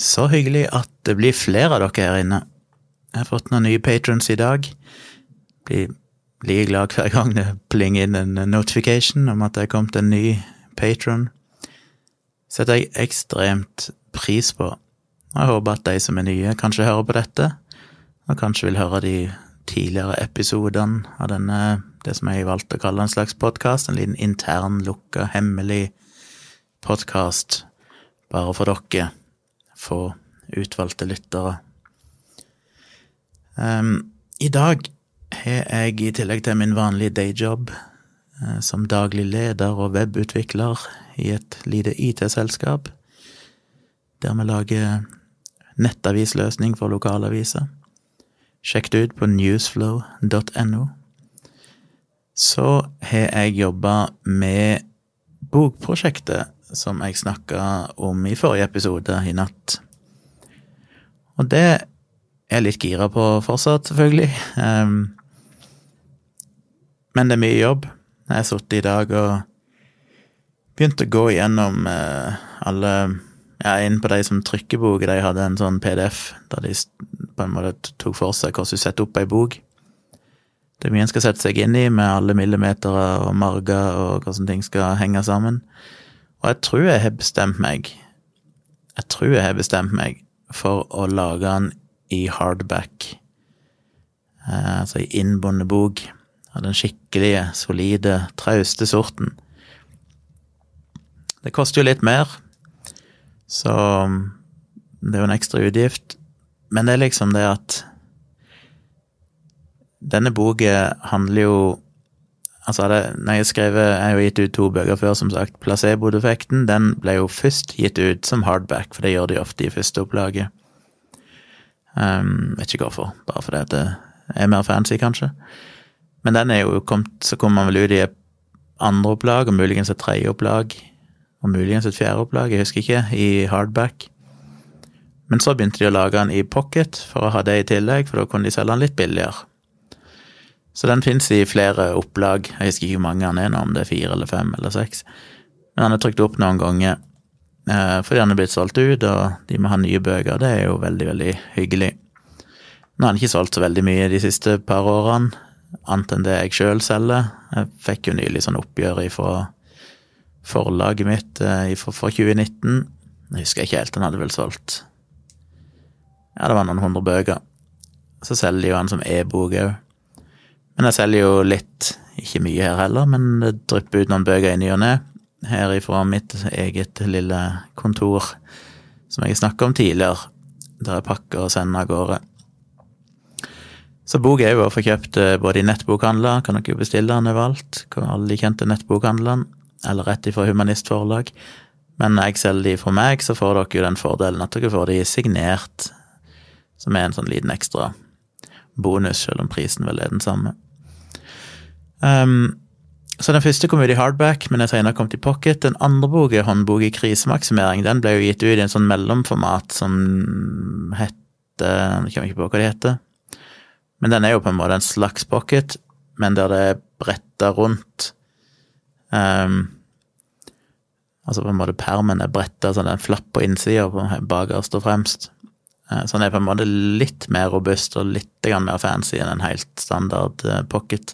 Så hyggelig at det blir flere av dere her inne. Jeg har fått noen nye patrons i dag. Blir like glad hver gang det plinger inn en notification om at det er kommet en ny patron. Setter jeg ekstremt pris på. Jeg håper at de som er nye, kanskje hører på dette, og kanskje vil høre de tidligere episodene av denne, det som jeg valgte å kalle en slags podkast, en liten intern, lukka, hemmelig podkast bare for dere få utvalgte lyttere. Um, I dag har jeg, i tillegg til min vanlige dayjob, uh, som daglig leder og webutvikler i et lite IT-selskap, der vi lager nettavisløsning for lokalaviser. Sjekk det ut på newsflow.no. Så har jeg jobba med bokprosjektet som jeg snakka om i forrige episode i natt. Og det er jeg litt gira på fortsatt, selvfølgelig. Um, men det er mye jobb. Jeg har sittet i dag og begynt å gå igjennom uh, alle Ja, inn på de som trykker bok, de hadde en sånn PDF der de på en måte tok for seg hvordan du setter opp ei bok. Det er mye en skal sette seg inn i, med alle millimeter og marger og hvordan ting skal henge sammen. Og jeg tror jeg har bestemt meg Jeg tror jeg har bestemt meg for å lage den i hardback. Eh, altså i innbundet bok. Av den skikkelige, solide, trauste sorten. Det koster jo litt mer, så det er jo en ekstra utgift. Men det er liksom det at Denne boka handler jo Altså, det, når jeg skrev Jeg har jo gitt ut to bøker før, som sagt. Placebo-defekten den ble jo først gitt ut som hardback, for det gjør de ofte i første opplaget. Um, vet ikke hvorfor, bare fordi det er mer fancy, kanskje. Men den er jo kommet, så kommer man vel ut i et andre opplag, og muligens et tredje opplag, og muligens et fjerde opplag, jeg husker ikke, i hardback. Men så begynte de å lage den i pocket for å ha det i tillegg, for da kunne de selge den litt billigere. Så den fins i flere opplag. Jeg husker ikke hvor mange han er nå, om det er fire eller fem eller seks. Men han er trykt opp noen ganger eh, fordi han er blitt solgt ut, og de må ha nye bøker. Det er jo veldig, veldig hyggelig. Nå har han ikke solgt så veldig mye de siste par årene, annet enn det jeg sjøl selger. Jeg fikk jo nylig sånn oppgjør fra forlaget mitt fra for 2019. Jeg husker ikke helt, han hadde vel solgt Ja, det var noen hundre bøker. Så selger de jo han som e-bok òg. Men jeg selger jo litt, ikke mye her heller, men det drypper ut noen bøker i ny og ne. Her ifra mitt eget lille kontor, som jeg snakka om tidligere, der jeg pakker og sender av gårde. Så bok er jo å få kjøpt eh, både i nettbokhandler, kan dere jo bestille den overalt, alle de kjente nettbokhandlene, eller rett ifra humanistforlag. Men når jeg selger de fra meg, så får dere jo den fordelen at dere får de signert, som er en sånn liten ekstra bonus, selv om prisen vel er den samme. Um, så den første kom ut i hardback, men jeg senere kom til pocket. Den andre boka, håndbok i krisemaksimering, den ble jo gitt ut i en sånn mellomformat som heter Jeg kommer ikke på hva det heter. Men den er jo på en måte en slags pocket, men der det er bretta rundt. Um, altså på en måte permen er bretta så det er en flapp på innsida, bakerst og fremst. Uh, så den er på en måte litt mer robust og litt mer fancy enn en helt standard uh, pocket.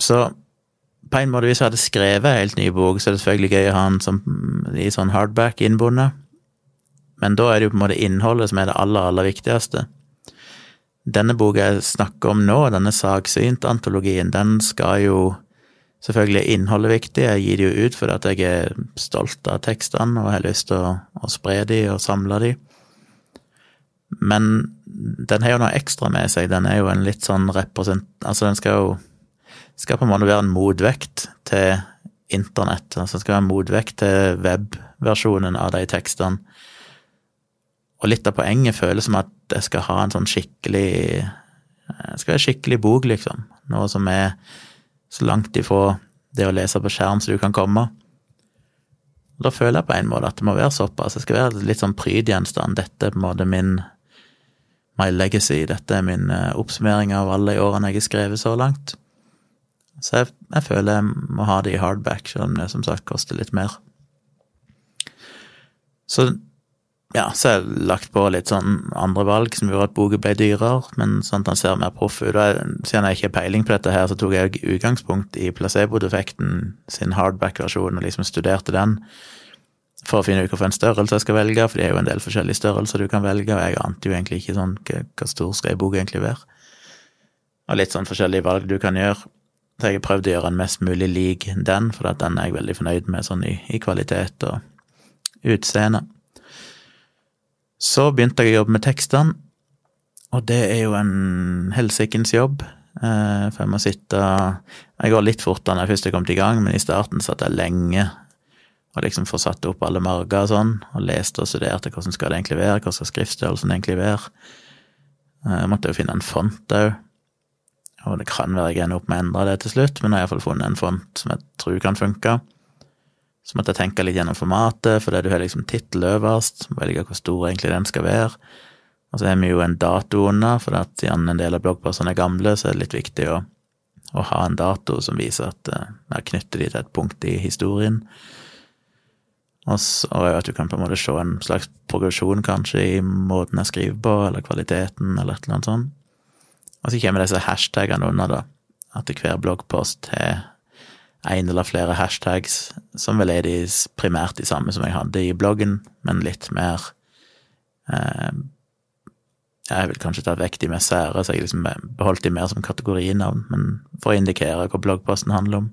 Så på en måte, hvis jeg hadde skrevet en helt ny bok, så er det selvfølgelig gøy å ha den som, i sånn hardback innbundet. Men da er det jo på en måte innholdet som er det aller, aller viktigste. Denne boka jeg snakker om nå, denne Sagsynt-antologien, den skal jo Selvfølgelig er innholdet viktig, jeg gir det jo ut fordi at jeg er stolt av tekstene og har lyst til å, å spre de og samle de. Men den har jo noe ekstra med seg, den er jo en litt sånn represent... Altså, den skal jo skal på en måte være en motvekt til internett. Altså skal være en motvekt til webversjonen av de tekstene. Og litt av poenget føles som at jeg skal ha en sånn skikkelig skal være skikkelig bok, liksom. Noe som er så langt ifra det å lese på skjerm som du kan komme. Da føler jeg på en måte at det må være såpass. Det skal være litt sånn prydgjenstand. Dette er på en måte min my legacy. Dette er min eh, oppsummering av alle årene jeg har skrevet så langt. Så jeg, jeg, føler jeg må ha det i hardback, selv om det som sagt koster litt mer. Så ja, så har jeg lagt på litt sånn andre valg som gjorde at boka ble dyrere, men sånn at han ser mer proff ut. Siden jeg ikke har peiling på dette her, så tok jeg utgangspunkt i placebo-defekten sin hardback-versjon og liksom studerte den for å finne ut hvilken størrelse jeg skal velge, for det er jo en del forskjellige størrelser du kan velge, og jeg ante jo egentlig ikke sånn hva stor skal ei bok egentlig være. Og litt sånn forskjellige valg du kan gjøre. Så jeg har prøvd å gjøre en mest mulig lik den, for den er jeg veldig fornøyd med sånn i, i kvalitet og utseende. Så begynte jeg å jobbe med tekstene, og det er jo en helsikens jobb. Eh, for jeg må sitte Jeg går litt fortere når jeg først er kommet i gang, men i starten satt jeg lenge og liksom får satt opp alle marger og sånn, og leste og studerte hvordan skal det egentlig være, hva skal skriftstørrelsen egentlig være. Eh, jeg måtte jo finne en font òg, og det kan være jeg ender opp med å endre det til slutt, men jeg har iallfall funnet en font som jeg tror kan funke. Så måtte jeg tenke litt gjennom formatet, for det du har liksom tittel øverst, velge hvor stor egentlig den skal være. Og så har vi jo en dato under, for at siden en del av bloggpostene er gamle, så er det litt viktig å, å ha en dato som viser at uh, jeg knytter de til et punkt i historien. Og, så, og at du kan på en måte se en slags progresjon, kanskje, i måten jeg skriver på, eller kvaliteten, eller et eller annet sånt. Og så kommer disse hashtagene under, da. At hver bloggpost har én eller flere hashtags, som vel er de primært de samme som jeg hadde i bloggen, men litt mer eh, Jeg vil kanskje ta vekk de mest sære, så jeg liksom beholdt de mer som kategorinavn, men for å indikere hva bloggposten handler om.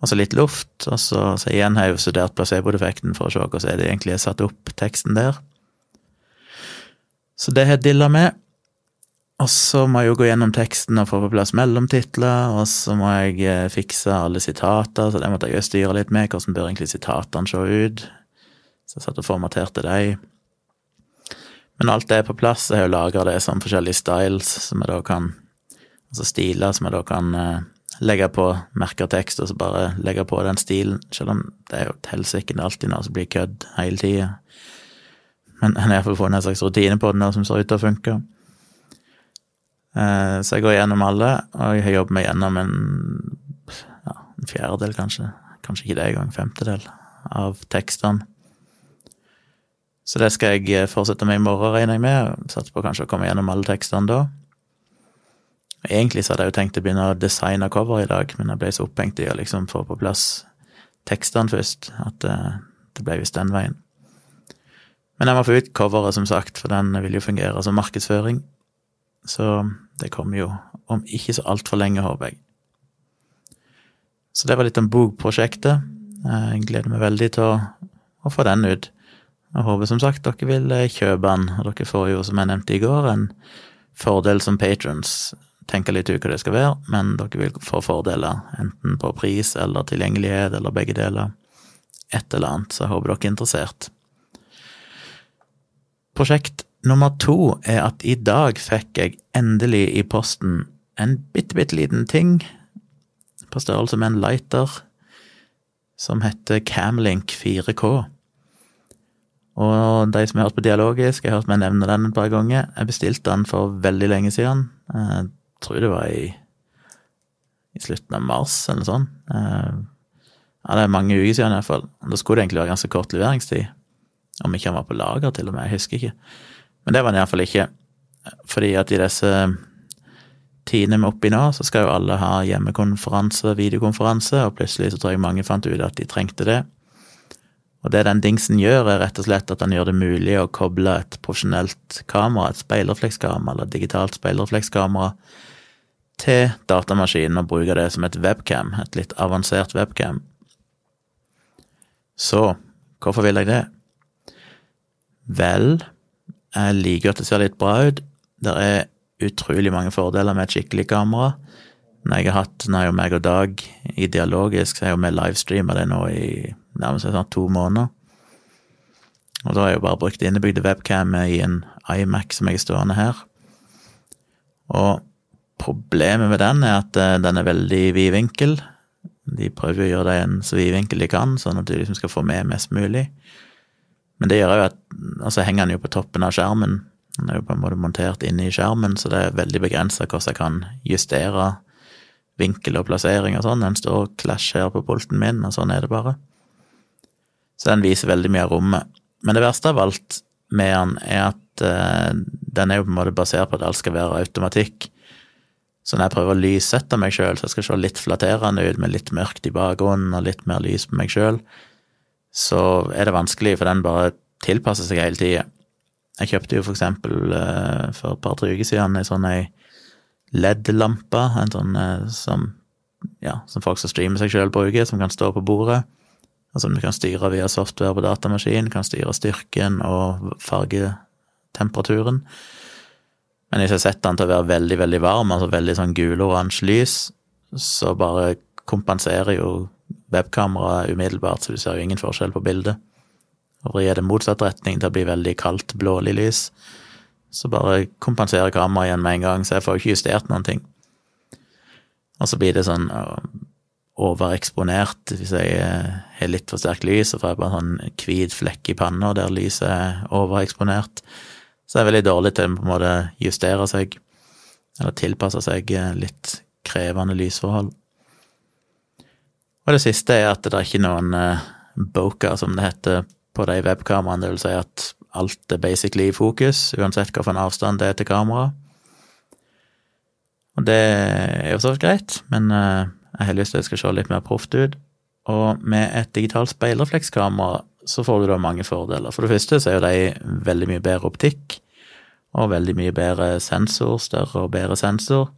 Og så litt luft, og så, så igjen har jeg jo studert placebo-defekten for å se hvordan det egentlig er satt opp teksten der. Så det har jeg dilla med. Og så må jeg jo gå gjennom teksten og få på plass mellomtitler, og så må jeg eh, fikse alle sitater, så det måtte jeg jo styre litt med. Hvordan bør egentlig sitatene se ut? Så jeg satt og formaterte dem. Men alt det er på plass. Jeg har jo lagra det som forskjellige styles, som jeg da kan Altså stiler som jeg da kan eh, legge på merker tekst, og så bare legge på den stilen. Selv om det er jo et helsike alltid noe som blir kødd hele tida. Men jeg har iallfall funnet en slags rutine på det nå som ser ut til å funke. Eh, så jeg går gjennom alle, og jeg har jobbet meg gjennom en, ja, en fjerdedel, kanskje. Kanskje ikke det engang, femtedel av tekstene. Så det skal jeg eh, fortsette med i morgen, regner jeg med. Satser på kanskje å komme gjennom alle tekstene da. Egentlig så hadde jeg jo tenkt å begynne å designe cover i dag, men jeg ble så opphengt i å liksom få på plass tekstene først, at det, eh, det ble visst den veien. Men jeg må få ut coveret, som sagt, for den vil jo fungere som markedsføring. Så det kommer jo om ikke så altfor lenge, håper jeg. Så det var litt om bokprosjektet. Jeg gleder meg veldig til å, å få den ut. Jeg håper som sagt dere vil eh, kjøpe den, og dere får jo, som jeg nevnte i går, en fordel som patrons. Tenker litt ut hva det skal være, men dere vil få fordeler, enten på pris eller tilgjengelighet eller begge deler. Et eller annet, så jeg håper dere er interessert. Prosjekt Nummer to er at i dag fikk jeg endelig i posten en bitte, bitte liten ting på størrelse med en lighter som heter Camlink 4K. Og de som har hørt på Dialogisk, jeg har hørt meg nevne den et par ganger. Jeg bestilte den for veldig lenge siden. Jeg tror det var i, i slutten av mars, eller sånn. Ja, det er mange uker siden iallfall. Da skulle det egentlig være ganske kort leveringstid. Om ikke han var på lager, til og med. Jeg husker ikke. Men det var han iallfall ikke. Fordi at i disse tidene vi er oppe i nå, så skal jo alle ha hjemmekonferanse, videokonferanse, og plutselig så tror jeg mange fant ut at de trengte det. Og det den dingsen gjør, er rett og slett at den gjør det mulig å koble et profesjonelt kamera, et speilreflekskamera eller et digitalt speilreflekskamera, til datamaskinen og bruke det som et webcam, et litt avansert webcam. Så hvorfor vil jeg det? Vel, jeg liker at det ser litt bra ut. Det er utrolig mange fordeler med et skikkelig kamera. Når jeg har hatt, jeg og meg og Dag i Dialogisk, så jeg jo vi livestreama det nå i nærmest sånn to måneder. Og da har jeg jo bare brukt innebygde webcam i en iMac som jeg er stående her. Og problemet med den er at eh, den er veldig vid vinkel. De prøver å gjøre det en så vid vinkel de kan, sånn at du liksom skal få med mest mulig. Men det gjør jo at Altså henger den jo på toppen av skjermen. Den er jo på en måte montert inne i skjermen, så det er veldig begrensa hvordan jeg kan justere vinkel og plassering og sånn. Den står og klasjer på pulten min, og sånn er det bare. Så den viser veldig mye av rommet. Men det verste av alt med den er at eh, den er jo på en måte basert på at alt skal være automatikk. Så når jeg prøver å lyssette meg sjøl, så jeg skal se litt flatterende ut med litt mørkt i bakgrunnen og litt mer lys på meg sjøl, så er det vanskelig, for den bare tilpasser seg hele tida. Jeg kjøpte jo for eksempel uh, for et par-tre uker siden sånn ei LED-lampe, en sånn uh, som ja, som folk som streamer seg sjøl bruker, som kan stå på bordet. Altså du kan styre via software på datamaskinen, kan styre styrken og fargetemperaturen. Men hvis jeg setter den til å være veldig, veldig varm, altså veldig sånn gul-oransje lys, så bare kompenserer jo webkameraet umiddelbart, så du ser jo ingen forskjell på bildet. Og vrir det motsatt retning til å bli veldig kaldt, blålig lys, så bare kompenserer kameraet igjen med en gang, så jeg får jo ikke justert noen ting. Og så blir det sånn overeksponert. Hvis jeg eh, har litt for sterkt lys, så får jeg bare sånn hvit flekk i panna der lyset er overeksponert. Så jeg er veldig dårlig til å på en måte justere seg, eller tilpasse seg eh, litt krevende lysforhold. Og det siste er at det er ikke noen uh, bokeh, som det heter på de webkameraene. Det vil si at alt er basically i fokus, uansett hvilken avstand det er til kameraet. Og det er jo så greit, men uh, jeg har lyst til at det skal se litt mer proft ut. Og med et digitalt speilreflekskamera så får du da mange fordeler. For det første så er jo de veldig mye bedre optikk, og veldig mye bedre sensor, større og bedre sensor,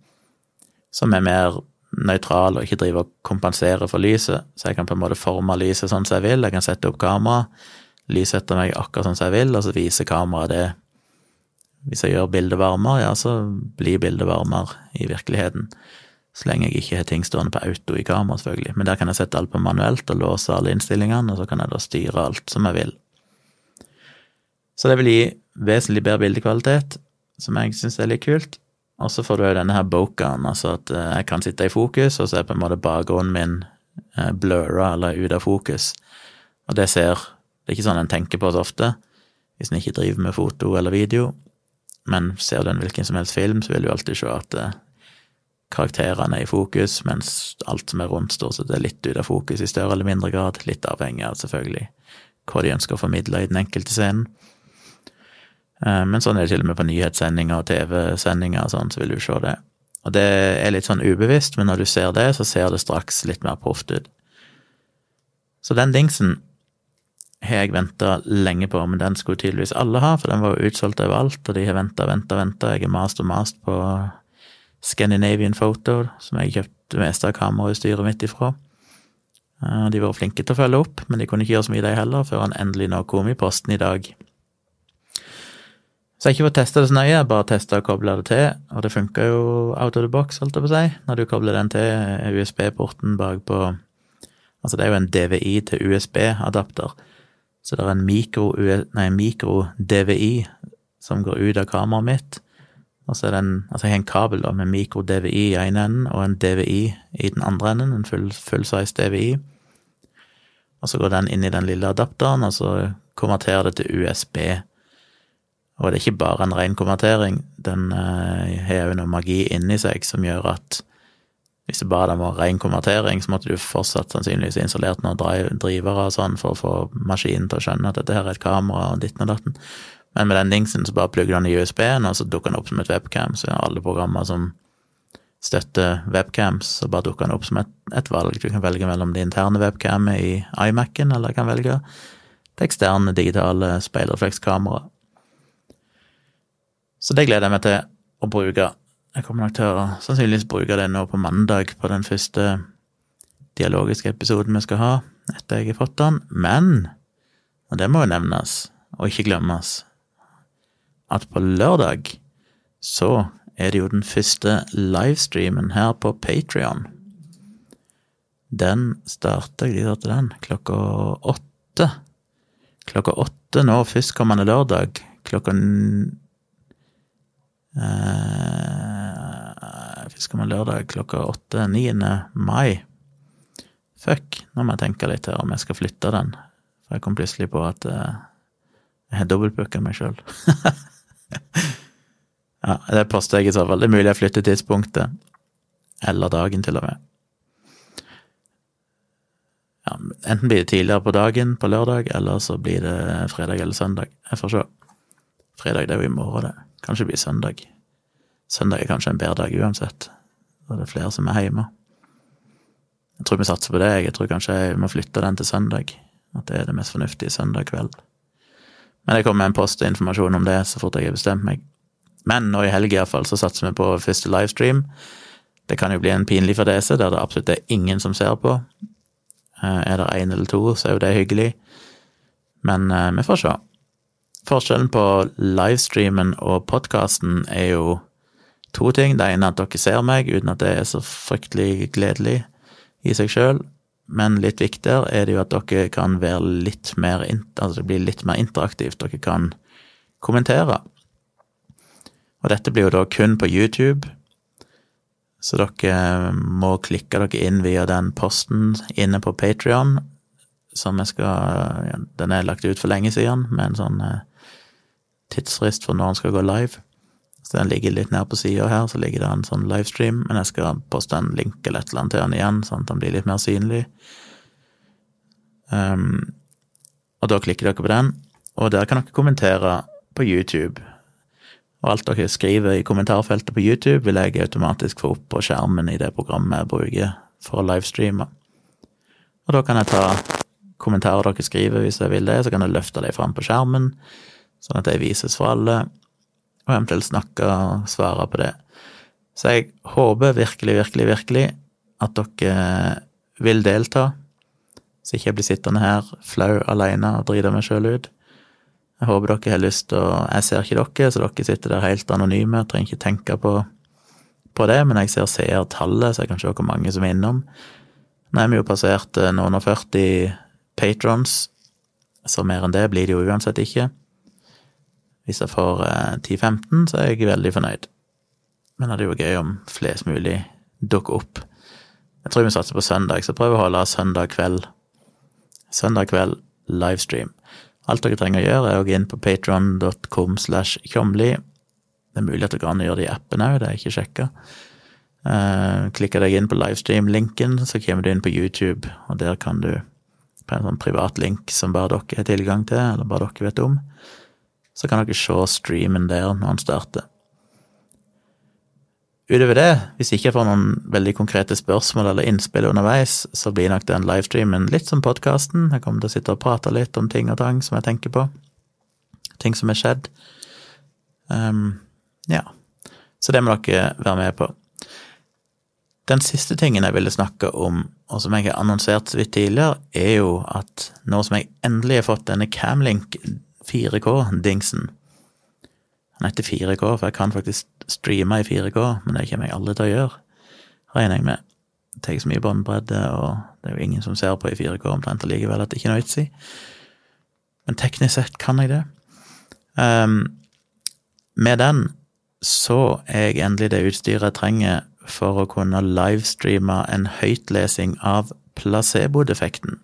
som er mer nøytral og ikke drive og kompensere for lyset. Så jeg kan på en måte forme lyset sånn som jeg vil, jeg kan sette opp kamera, lyssette meg akkurat sånn som jeg vil, og så viser kameraet det. Hvis jeg gjør bildet varmere, ja, så blir bildet varmere i virkeligheten. Så lenge jeg ikke har ting stående på auto i kamera, selvfølgelig. Men der kan jeg sette alt på manuelt og låse alle innstillingene, og så kan jeg da styre alt som jeg vil. Så det vil gi vesentlig bedre bildekvalitet, som jeg syns er litt kult. Og så får du jo denne her bokaen, altså at eh, jeg kan sitte i fokus, og så er på en måte bakgrunnen min eh, blurra eller ute av fokus. Og det ser Det er ikke sånn en tenker på så ofte, hvis en ikke driver med foto eller video. Men ser du en hvilken som helst film, så vil du alltid se at eh, karakterene er i fokus, mens alt som er rundt, stort sett er litt ute av fokus i større eller mindre grad, litt avhengig av selvfølgelig hva de ønsker å formidle i den enkelte scenen. Eh, men sånn er det til og med på nyhetssendinger og TV-sendinger og sånn, så vil du se det. Og det er litt sånn ubevisst, men når du ser det, så ser det straks litt mer proft ut. Så den dingsen har jeg venta lenge på, men den skulle tydeligvis alle ha, for den var jo utsolgt overalt, og de har venta, venta, venta. Jeg har mast og mast på Scandinavian Photo, som jeg kjøpte det meste av kamerautstyret mitt ifra. Eh, de var flinke til å følge opp, men de kunne ikke gjøre så mye, de heller, før han endelig nå kom i posten i dag. Så jeg ikke fått testa det så nøye, jeg bare testa og kobla det til, og det funka jo out of the box, holdt jeg på å si. Når du kobler den til USB-porten bakpå Altså, det er jo en DVI til USB-adapter, så det er en mikro-DVI mikro som går ut av kameraet mitt og så er det en, altså jeg har en kabel da, med mikro-DVI i ene enden og en DVI i den andre enden, en full, full size DVI. Og så går den inn i den lille adapteren, og så konverterer det til USB. Og det er ikke bare en ren konvertering, den uh, har jo noe magi inni seg som gjør at hvis det bare var ren konvertering, så måtte du fortsatt sannsynligvis installert noen drivere og sånn for å få maskinen til å skjønne at dette her er et kamera og ditten og datten. Men med den dingsen så bare plugger den i USB-en, og så dukker den opp som et webcam. Så alle programmer som støtter webcams, så bare dukker den opp som et, et valg. Du kan velge mellom det interne webcamet i iMac-en, eller kan velge det eksterne digitale speilreflekskameraet. Så det gleder jeg meg til å bruke. Jeg kommer nok til å sannsynligvis bruke det nå på mandag, på den første dialogiske episoden vi skal ha etter jeg har fått den, men, og det må jo nevnes, og ikke glemmes, at på lørdag så er det jo den første livestreamen her på Patrion. Den starter De starter den klokka åtte. Klokka åtte nå førstkommende lørdag. Klokka eh, Førstkommende lørdag klokka åtte 9. mai. Fuck, nå må jeg tenke litt her om jeg skal flytte den. For jeg kom plutselig på at eh, jeg har dobbeltbooka meg sjøl. ja, det poster jeg i så fall. Det er mulig jeg flytter tidspunktet. Eller dagen, til og med. Ja, enten blir det tidligere på dagen på lørdag, eller så blir det fredag eller søndag. Jeg får se. Fredag det er jo i morgen, det. Kanskje det blir søndag. Søndag er kanskje en bedre dag uansett. Da er det flere som er hjemme. Jeg tror vi satser på det. Jeg tror kanskje jeg må flytte den til søndag. At det er det mest fornuftige søndag kveld. Men det kommer en post og informasjon om det så fort jeg har bestemt meg. Men nå i helg iallfall så satser vi på første livestream. Det kan jo bli en pinlig fadese der det absolutt er ingen som ser på. Eh, er det én eller to, så er jo det hyggelig. Men eh, vi får se. Forskjellen på livestreamen og podkasten er jo to ting. Det ene er at dere ser meg, uten at det er så fryktelig gledelig i seg sjøl. Men litt viktigere er det jo at dere kan være litt mer Altså det blir litt mer interaktivt. Dere kan kommentere. Og dette blir jo da kun på YouTube, så dere må klikke dere inn via den posten inne på Patrion, som jeg skal Den er lagt ut for lenge siden, med en sånn eh, tidsfrist for når den skal gå live. Så den ligger litt nede på sida her, så ligger det en sånn livestream, men jeg skal poste en link eller et eller annet til den igjen, sånn at den blir litt mer synlig. Um, og da klikker dere på den, og der kan dere kommentere på YouTube. Og alt dere skriver i kommentarfeltet på YouTube, vil jeg automatisk få opp på skjermen i det programmet jeg bruker for å livestreame. Og da kan jeg ta kommentarer dere skriver, hvis jeg vil det, så kan jeg løfte dem fram på skjermen, sånn at de vises for alle og eventuelt snakke og svare på det. Så jeg håper virkelig, virkelig, virkelig at dere vil delta, så ikke jeg blir sittende her flau alene og drite meg sjøl ut. Jeg håper dere har lyst til å Jeg ser ikke dere, så dere sitter der helt anonyme, jeg trenger ikke tenke på, på det, men jeg ser seertallet, så jeg kan se hvor mange som er innom. Nå er vi jo passert eh, noen og 40 patrons, så mer enn det blir det jo uansett ikke. Hvis jeg får 10-15, eh, så er jeg veldig fornøyd. Men det er jo gøy om flest mulig dukker opp. Jeg tror vi satser på søndag, så prøv å holde søndag kveld. Søndag kveld livestream. Alt dere trenger å gjøre, er å gå inn på patron.com slash tjomli. Det er mulig at dere kan gjøre det i appen òg, det er ikke sjekka. Uh, klikker deg inn på livestream-linken, så kommer du inn på YouTube, og der kan du på en sånn privat link som bare dere har tilgang til, eller bare dere vet om, så kan dere se streamen der når den starter. Utover det, hvis ikke jeg får noen veldig konkrete spørsmål eller innspill underveis, så blir nok den livestreamen litt som podkasten. Jeg kommer til å sitte og prate litt om ting og tang som jeg tenker på. Ting som er skjedd. Um, ja. Så det må dere være med på. Den siste tingen jeg ville snakke om, og som jeg har annonsert så vidt tidligere, er jo at nå som jeg endelig har fått denne Camlink 4K-dingsen. Han heter 4K, for jeg kan faktisk streame i 4K, men det kommer jeg aldri til å gjøre, regner jeg med. Det tar så mye båndbredde, og det er jo ingen som ser på i 4K omtrent allikevel at det ikke er noe vits i. Men teknisk sett kan jeg det. Um, med den så er jeg endelig det utstyret jeg trenger for å kunne livestreame en høytlesing av placebo-defekten.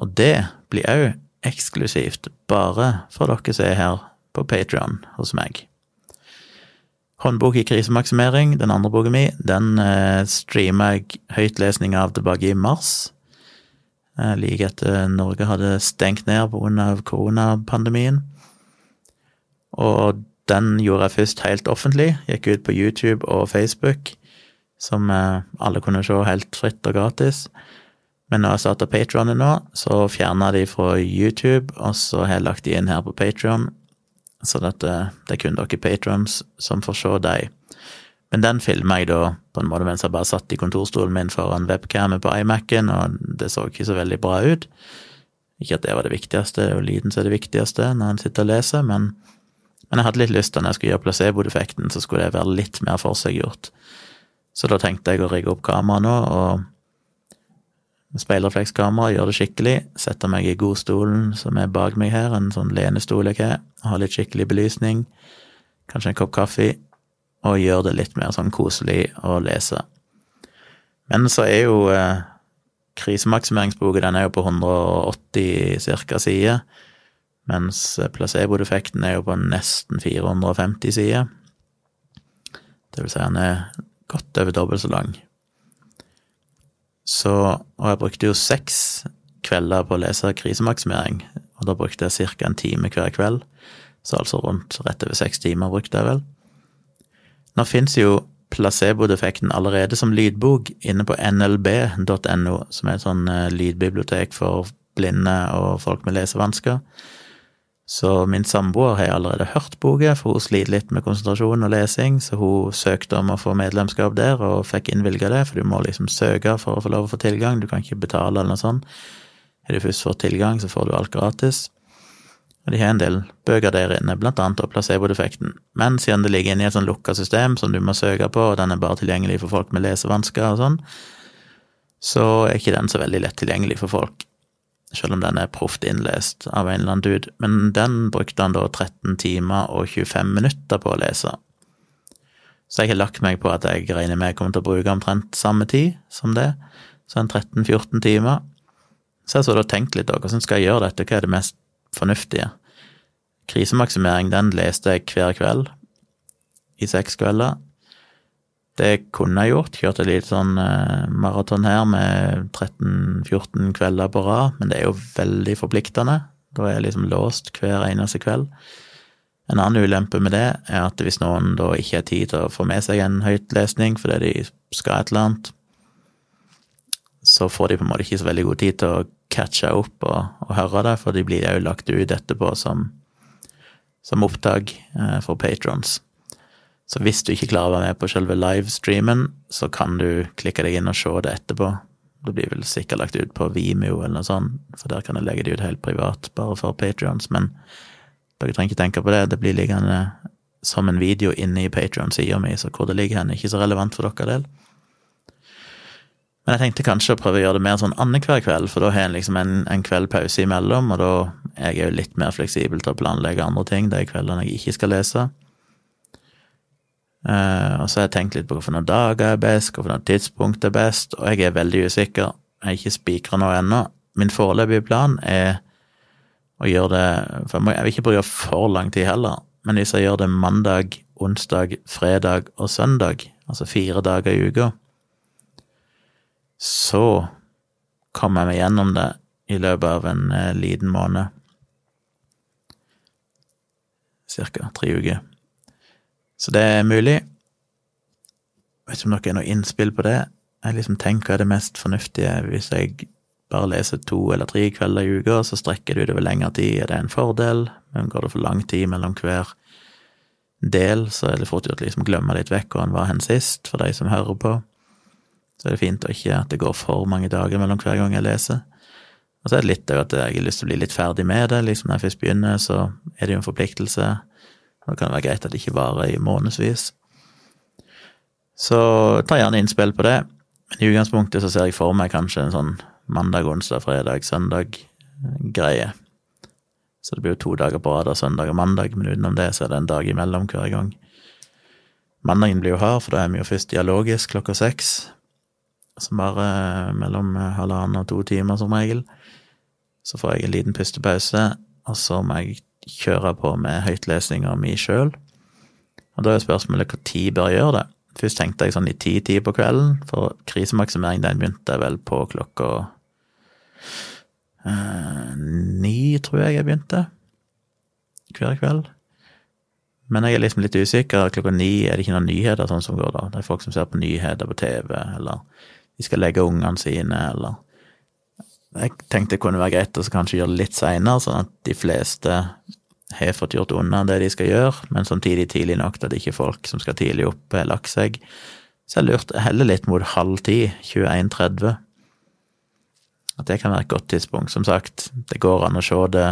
Og det blir òg eksklusivt bare for dere som er her på Patrion hos meg. Håndbok i krisemaksimering, den andre boka mi, den eh, streamer jeg høytlesning av tilbake i mars. Eh, like etter Norge hadde stengt ned pga. koronapandemien. Og den gjorde jeg først helt offentlig. Gikk ut på YouTube og Facebook, som eh, alle kunne se helt fritt og gratis. Men når jeg starta Patrionen nå, så fjerna de fra YouTube, og så har jeg lagt de inn her på Patrion, så dette, det er kun dere patrons som får se dem. Men den filma jeg da på en måte mens jeg bare satt i kontorstolen min foran webcamet på iMac-en, og det så ikke så veldig bra ut. Ikke at det var det viktigste, det er jo lyden som er det viktigste når en sitter og leser, men, men jeg hadde litt lyst til når jeg skulle gjøre placebo-defekten, så skulle det være litt mer forseggjort. Så da tenkte jeg å rigge opp kameraet nå, og speilreflekskamera, gjør det skikkelig, setter meg i godstolen som er bak meg her, en sånn lenestol jeg har, har litt skikkelig belysning, kanskje en kopp kaffe, og gjør det litt mer sånn koselig å lese. Men så er jo eh, krisemaksimeringsboka, den er jo på 180 cirka sider, mens placeboeffekten er jo på nesten 450 sider. Det vil si han er godt over dobbelt så lang. Så Og jeg brukte jo seks kvelder på å lese krisemaksimering, og da brukte jeg ca. en time hver kveld. Så altså rundt rett over seks timer brukte jeg vel. Nå fins jo placebo-defekten allerede som lydbok inne på nlb.no, som er et sånn eh, lydbibliotek for blinde og folk med lesevansker. Så min samboer har allerede hørt boka, for hun sliter litt med konsentrasjon og lesing, så hun søkte om å få medlemskap der, og fikk innvilga det, for du må liksom søke for å få lov å få tilgang, du kan ikke betale eller noe sånt. Har du først fått tilgang, så får du alt gratis. Og de har en del bøker der inne, blant annet placebo-defekten. Men siden det ligger inne i et sånn lukka system som du må søke på, og den er bare tilgjengelig for folk med lesevansker og sånn, så er ikke den så veldig lett tilgjengelig for folk. Selv om den er proft innlest av en eller annen dude. Men den brukte han da 13 timer og 25 minutter på å lese. Så jeg har lagt meg på at jeg regner med jeg kommer til å bruke omtrent samme tid som det, så en 13-14 timer. Så jeg så da tenkt litt, da, hvordan skal jeg gjøre dette, hva er det mest fornuftige. Krisemaksimering, den leste jeg hver kveld i seks kvelder. Det kunne jeg gjort, kjørt et lite sånn uh, maraton her med 13-14 kvelder på rad, men det er jo veldig forpliktende. Da er jeg liksom låst hver eneste kveld. En annen ulempe med det er at hvis noen da ikke har tid til å få med seg en høytlesning fordi de skal et eller annet, så får de på en måte ikke så veldig god tid til å catche opp og, og høre det, for de blir jo lagt ut etterpå som, som opptak uh, for patrons. Så hvis du ikke klarer å være med på selve livestreamen, så kan du klikke deg inn og se det etterpå. Det blir vel sikkert lagt ut på Vimeo eller noe sånt, for der kan jeg legge det ut helt privat, bare for patrions, men dere trenger ikke tenke på det, det blir liggende som en video inne i Patrion-sida mi, så hvor det ligger hen, er ikke så relevant for dere del. Men jeg tenkte kanskje å prøve å gjøre det mer sånn annenhver kveld, for da har en liksom en, en kveld pause imellom, og da er jeg jo litt mer fleksibel til å planlegge andre ting de kveldene jeg ikke skal lese. Uh, og så har jeg tenkt litt på hvilke dager er best, hvilke tidspunkt er best, og jeg er veldig usikker. Jeg er ikke spikra nå ennå. Min foreløpige plan er å gjøre det For jeg, må, jeg vil ikke bruke for lang tid heller, men hvis jeg gjør det mandag, onsdag, fredag og søndag, altså fire dager i uka, så kommer jeg meg gjennom det i løpet av en eh, liten måned. Cirka tre uker. Så det er mulig. Vet ikke om dere har noe innspill på det. Jeg liksom tenker hva er det mest fornuftige hvis jeg bare leser to eller tre kvelder i uka, så strekker du det over lengre tid. Er det en fordel? Men går det for lang tid mellom hver del, så er det fort gjort å liksom glemme litt vekk hvor han var hen sist, for de som hører på. Så er det fint å ikke at det går for mange dager mellom hver gang jeg leser. Og så er det litt at jeg har lyst til å bli litt ferdig med det. liksom Når jeg først begynner, så er det jo en forpliktelse. Da kan det være greit at det ikke varer i månedsvis. Så ta gjerne innspill på det. Men i utgangspunktet så ser jeg for meg kanskje en sånn mandag, onsdag, fredag, søndag-greie. Så det blir jo to dager på rad av søndag og mandag, men utenom det så er det en dag imellom hver gang. Mandagen blir jo hard, for da er vi jo først dialogisk klokka seks som bare mellom halvannen og to timer, som regel. Så får jeg en liten pustepause, og så må jeg kjøre på med høytlesninga mi sjøl. Og da er spørsmålet når bør gjøre det. Først tenkte jeg sånn i ti-ti på kvelden, for krisemaksimering den begynte jeg vel på klokka eh, ni, tror jeg jeg begynte. Hver kveld. Men jeg er liksom litt usikker. Klokka ni er det ikke noen nyheter sånn som går da. Det er folk som ser på nyheter på TV, eller de skal legge ungene sine, eller Jeg tenkte det kunne være greit å kanskje gjøre det litt seinere, sånn at de fleste har fått gjort unna det de skal gjøre, men samtidig tidlig nok til at ikke folk som skal tidlig opp, har lagt seg. Så jeg lurte heller litt mot halv ti, 21.30. At det kan være et godt tidspunkt. Som sagt, det går an å se det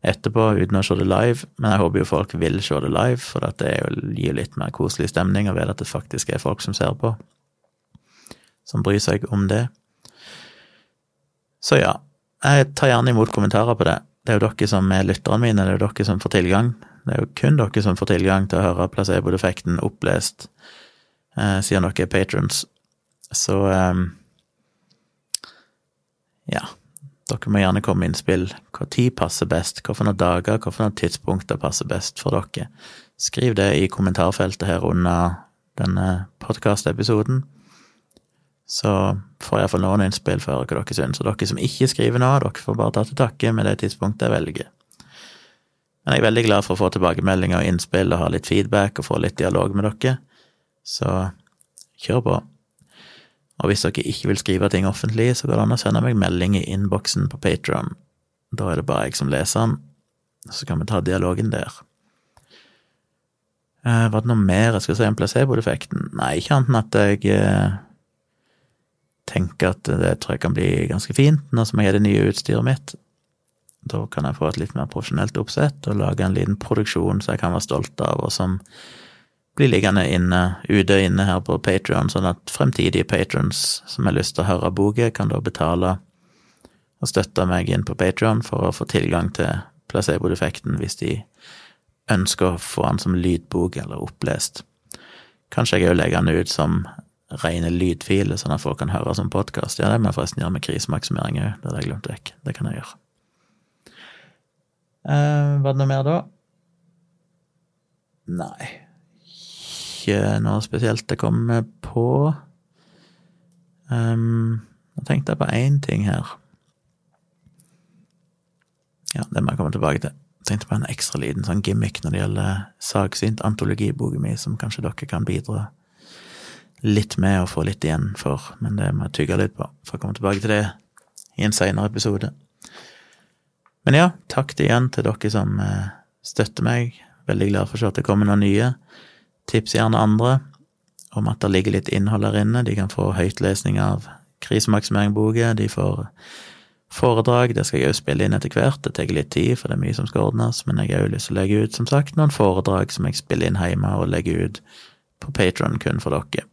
etterpå uten å se det live, men jeg håper jo folk vil se det live, for det gir litt mer koselig stemning å vite at det faktisk er folk som ser på som bryr seg om det. Så ja, jeg tar gjerne imot kommentarer på det. Det er jo dere som er lytterne mine, det er jo dere som får tilgang. Det er jo kun dere som får tilgang til å høre placebo-defekten opplest, eh, siden dere er patrons. Så eh, ja, dere må gjerne komme med innspill. Når passer best? Hvilke dager, hvilke tidspunkter passer best for dere? Skriv det i kommentarfeltet her under denne podkastepisoden Så får jeg iallfall noen innspill for hva dere syns. Og dere som ikke skriver nå, dere får bare ta til takke med det tidspunktet jeg velger. Men jeg er veldig glad for å få tilbakemeldinger og innspill og ha litt feedback og få litt dialog med dere. Så kjør på. Og hvis dere ikke vil skrive ting offentlig, så går det an å sende meg melding i innboksen på Patron. Da er det bare jeg som leser den, så kan vi ta dialogen der. Eh, var det noe mer jeg skal si om placeboeffekten? Nei, ikke annet enn at jeg eh, tenker at det tror jeg kan bli ganske fint nå som jeg har det nye utstyret mitt. Da kan jeg få et litt mer profesjonelt oppsett og lage en liten produksjon som jeg kan være stolt av, og som blir liggende inne, ute og inne her på Patrion, sånn at fremtidige patrons som har lyst til å høre boka, kan da betale og støtte meg inn på Patrion for å få tilgang til placeboeffekten hvis de ønsker å få den som lydbok eller opplest. Kanskje jeg òg legger den ut som rene lydfiler, sånn at folk kan høre som podkast. Ja, det må jeg forresten gjøre med krisemaksimering òg, det hadde jeg glemt vekk. Det kan jeg gjøre. Eh, var det noe mer da? Nei, ikke noe spesielt jeg kommer på. Um, nå tenkte jeg på én ting her. Ja, det må jeg komme tilbake til. Tenkte på en ekstra liten sånn gimmick når det gjelder saksynt antologiboka mi, som kanskje dere kan bidra litt med og få litt igjen for, men det må jeg tygge litt på, for å komme tilbake til det i en seinere episode. Men ja, takk igjen til dere som eh, støtter meg. Veldig glad for at det kommer noen nye. Tips gjerne andre om at det ligger litt innhold her inne. De kan få høytlesning av krisemaksimering-boka. De får foredrag. Det skal jeg òg spille inn etter hvert. Det tar litt tid, for det er mye som skal ordnes. Men jeg har òg lyst til å legge ut, som sagt, noen foredrag som jeg spiller inn hjemme og legger ut på Patron kun for dere.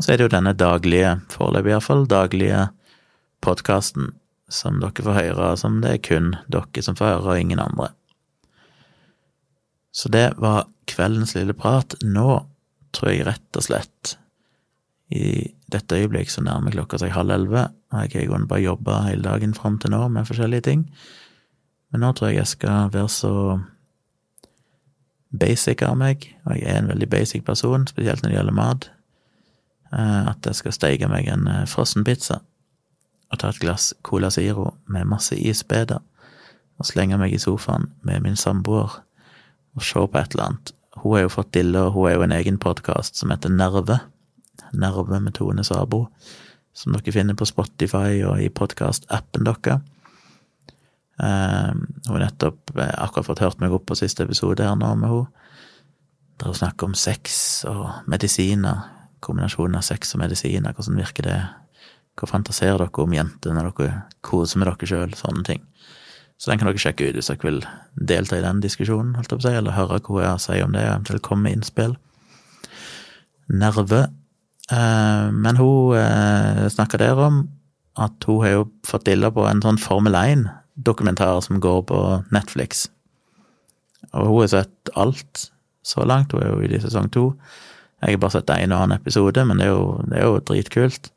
Og så er det jo denne daglige, foreløpig iallfall, daglige podkasten som dere får høre, som det er kun dere som får høre, og ingen andre. Så det var kveldens lille prat. Nå tror jeg rett og slett i dette øyeblikk så nærmer klokka seg halv elleve, og jeg har i bare jobba hele dagen fram til nå med forskjellige ting. Men nå tror jeg jeg skal være så basic av meg, og jeg er en veldig basic person, spesielt når det gjelder mat, at jeg skal steike meg en eh, frossenpizza og ta et glass Cola Ziro med masse isbeder og slenge meg i sofaen med min samboer og se på et eller annet. Hun har jo fått dille, og hun har jo en egen podkast som heter Nerve. Nerve med Tone Sabo, som dere finner på Spotify og i podkastappen deres. Um, hun har nettopp eh, akkurat fått hørt meg opp på siste episode her nå med henne. Der hun snakker om sex og medisiner. Kombinasjonen av sex og medisiner, hvordan virker det? Hva fantaserer dere om jenter når dere koser med dere sjøl? Sånne ting. Så den kan dere sjekke ut hvis dere vil delta i den diskusjonen, holdt jeg på å si, eller høre hva jeg å om det, eventuelt komme med innspill. Nerve. Eh, men hun eh, snakka der om at hun har jo fått dilla på en sånn Formel 1-dokumentar som går på Netflix. Og hun har sett alt så langt, hun er jo i sesong to. Jeg har bare sett en og annen episode, men det er jo, det er jo dritkult.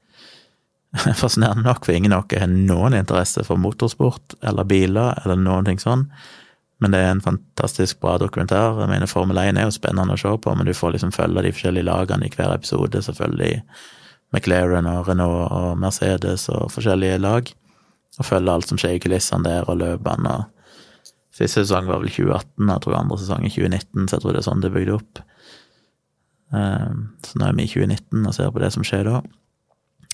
Fascinerende nok, for ingen av dere har noen interesse for motorsport eller biler eller noen ting sånn. Men det er en fantastisk bra dokumentar. Jeg mener, Formel 1 er jo spennende å se på, men du får liksom følge de forskjellige lagene i hver episode. Selvfølgelig McLaren og Renault og Mercedes og forskjellige lag. Og følge alt som skjer i kulissene der, og løpene. og Siste sesong var vel 2018, jeg tror andre sesong i 2019, så jeg tror det er sånn det er bygd opp. Ehm, så nå er vi i 2019 og ser på det som skjer da.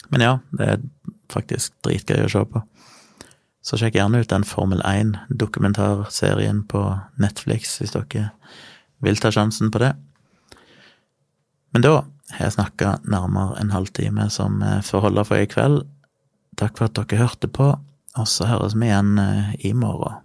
Men ja, det er faktisk dritgøy å se på. Så sjekk gjerne ut den Formel 1-dokumentarserien på Netflix hvis dere vil ta sjansen på det. Men da har jeg snakka nærmere en halvtime som får holde for i kveld. Takk for at dere hørte på, og så høres vi igjen eh, i morgen.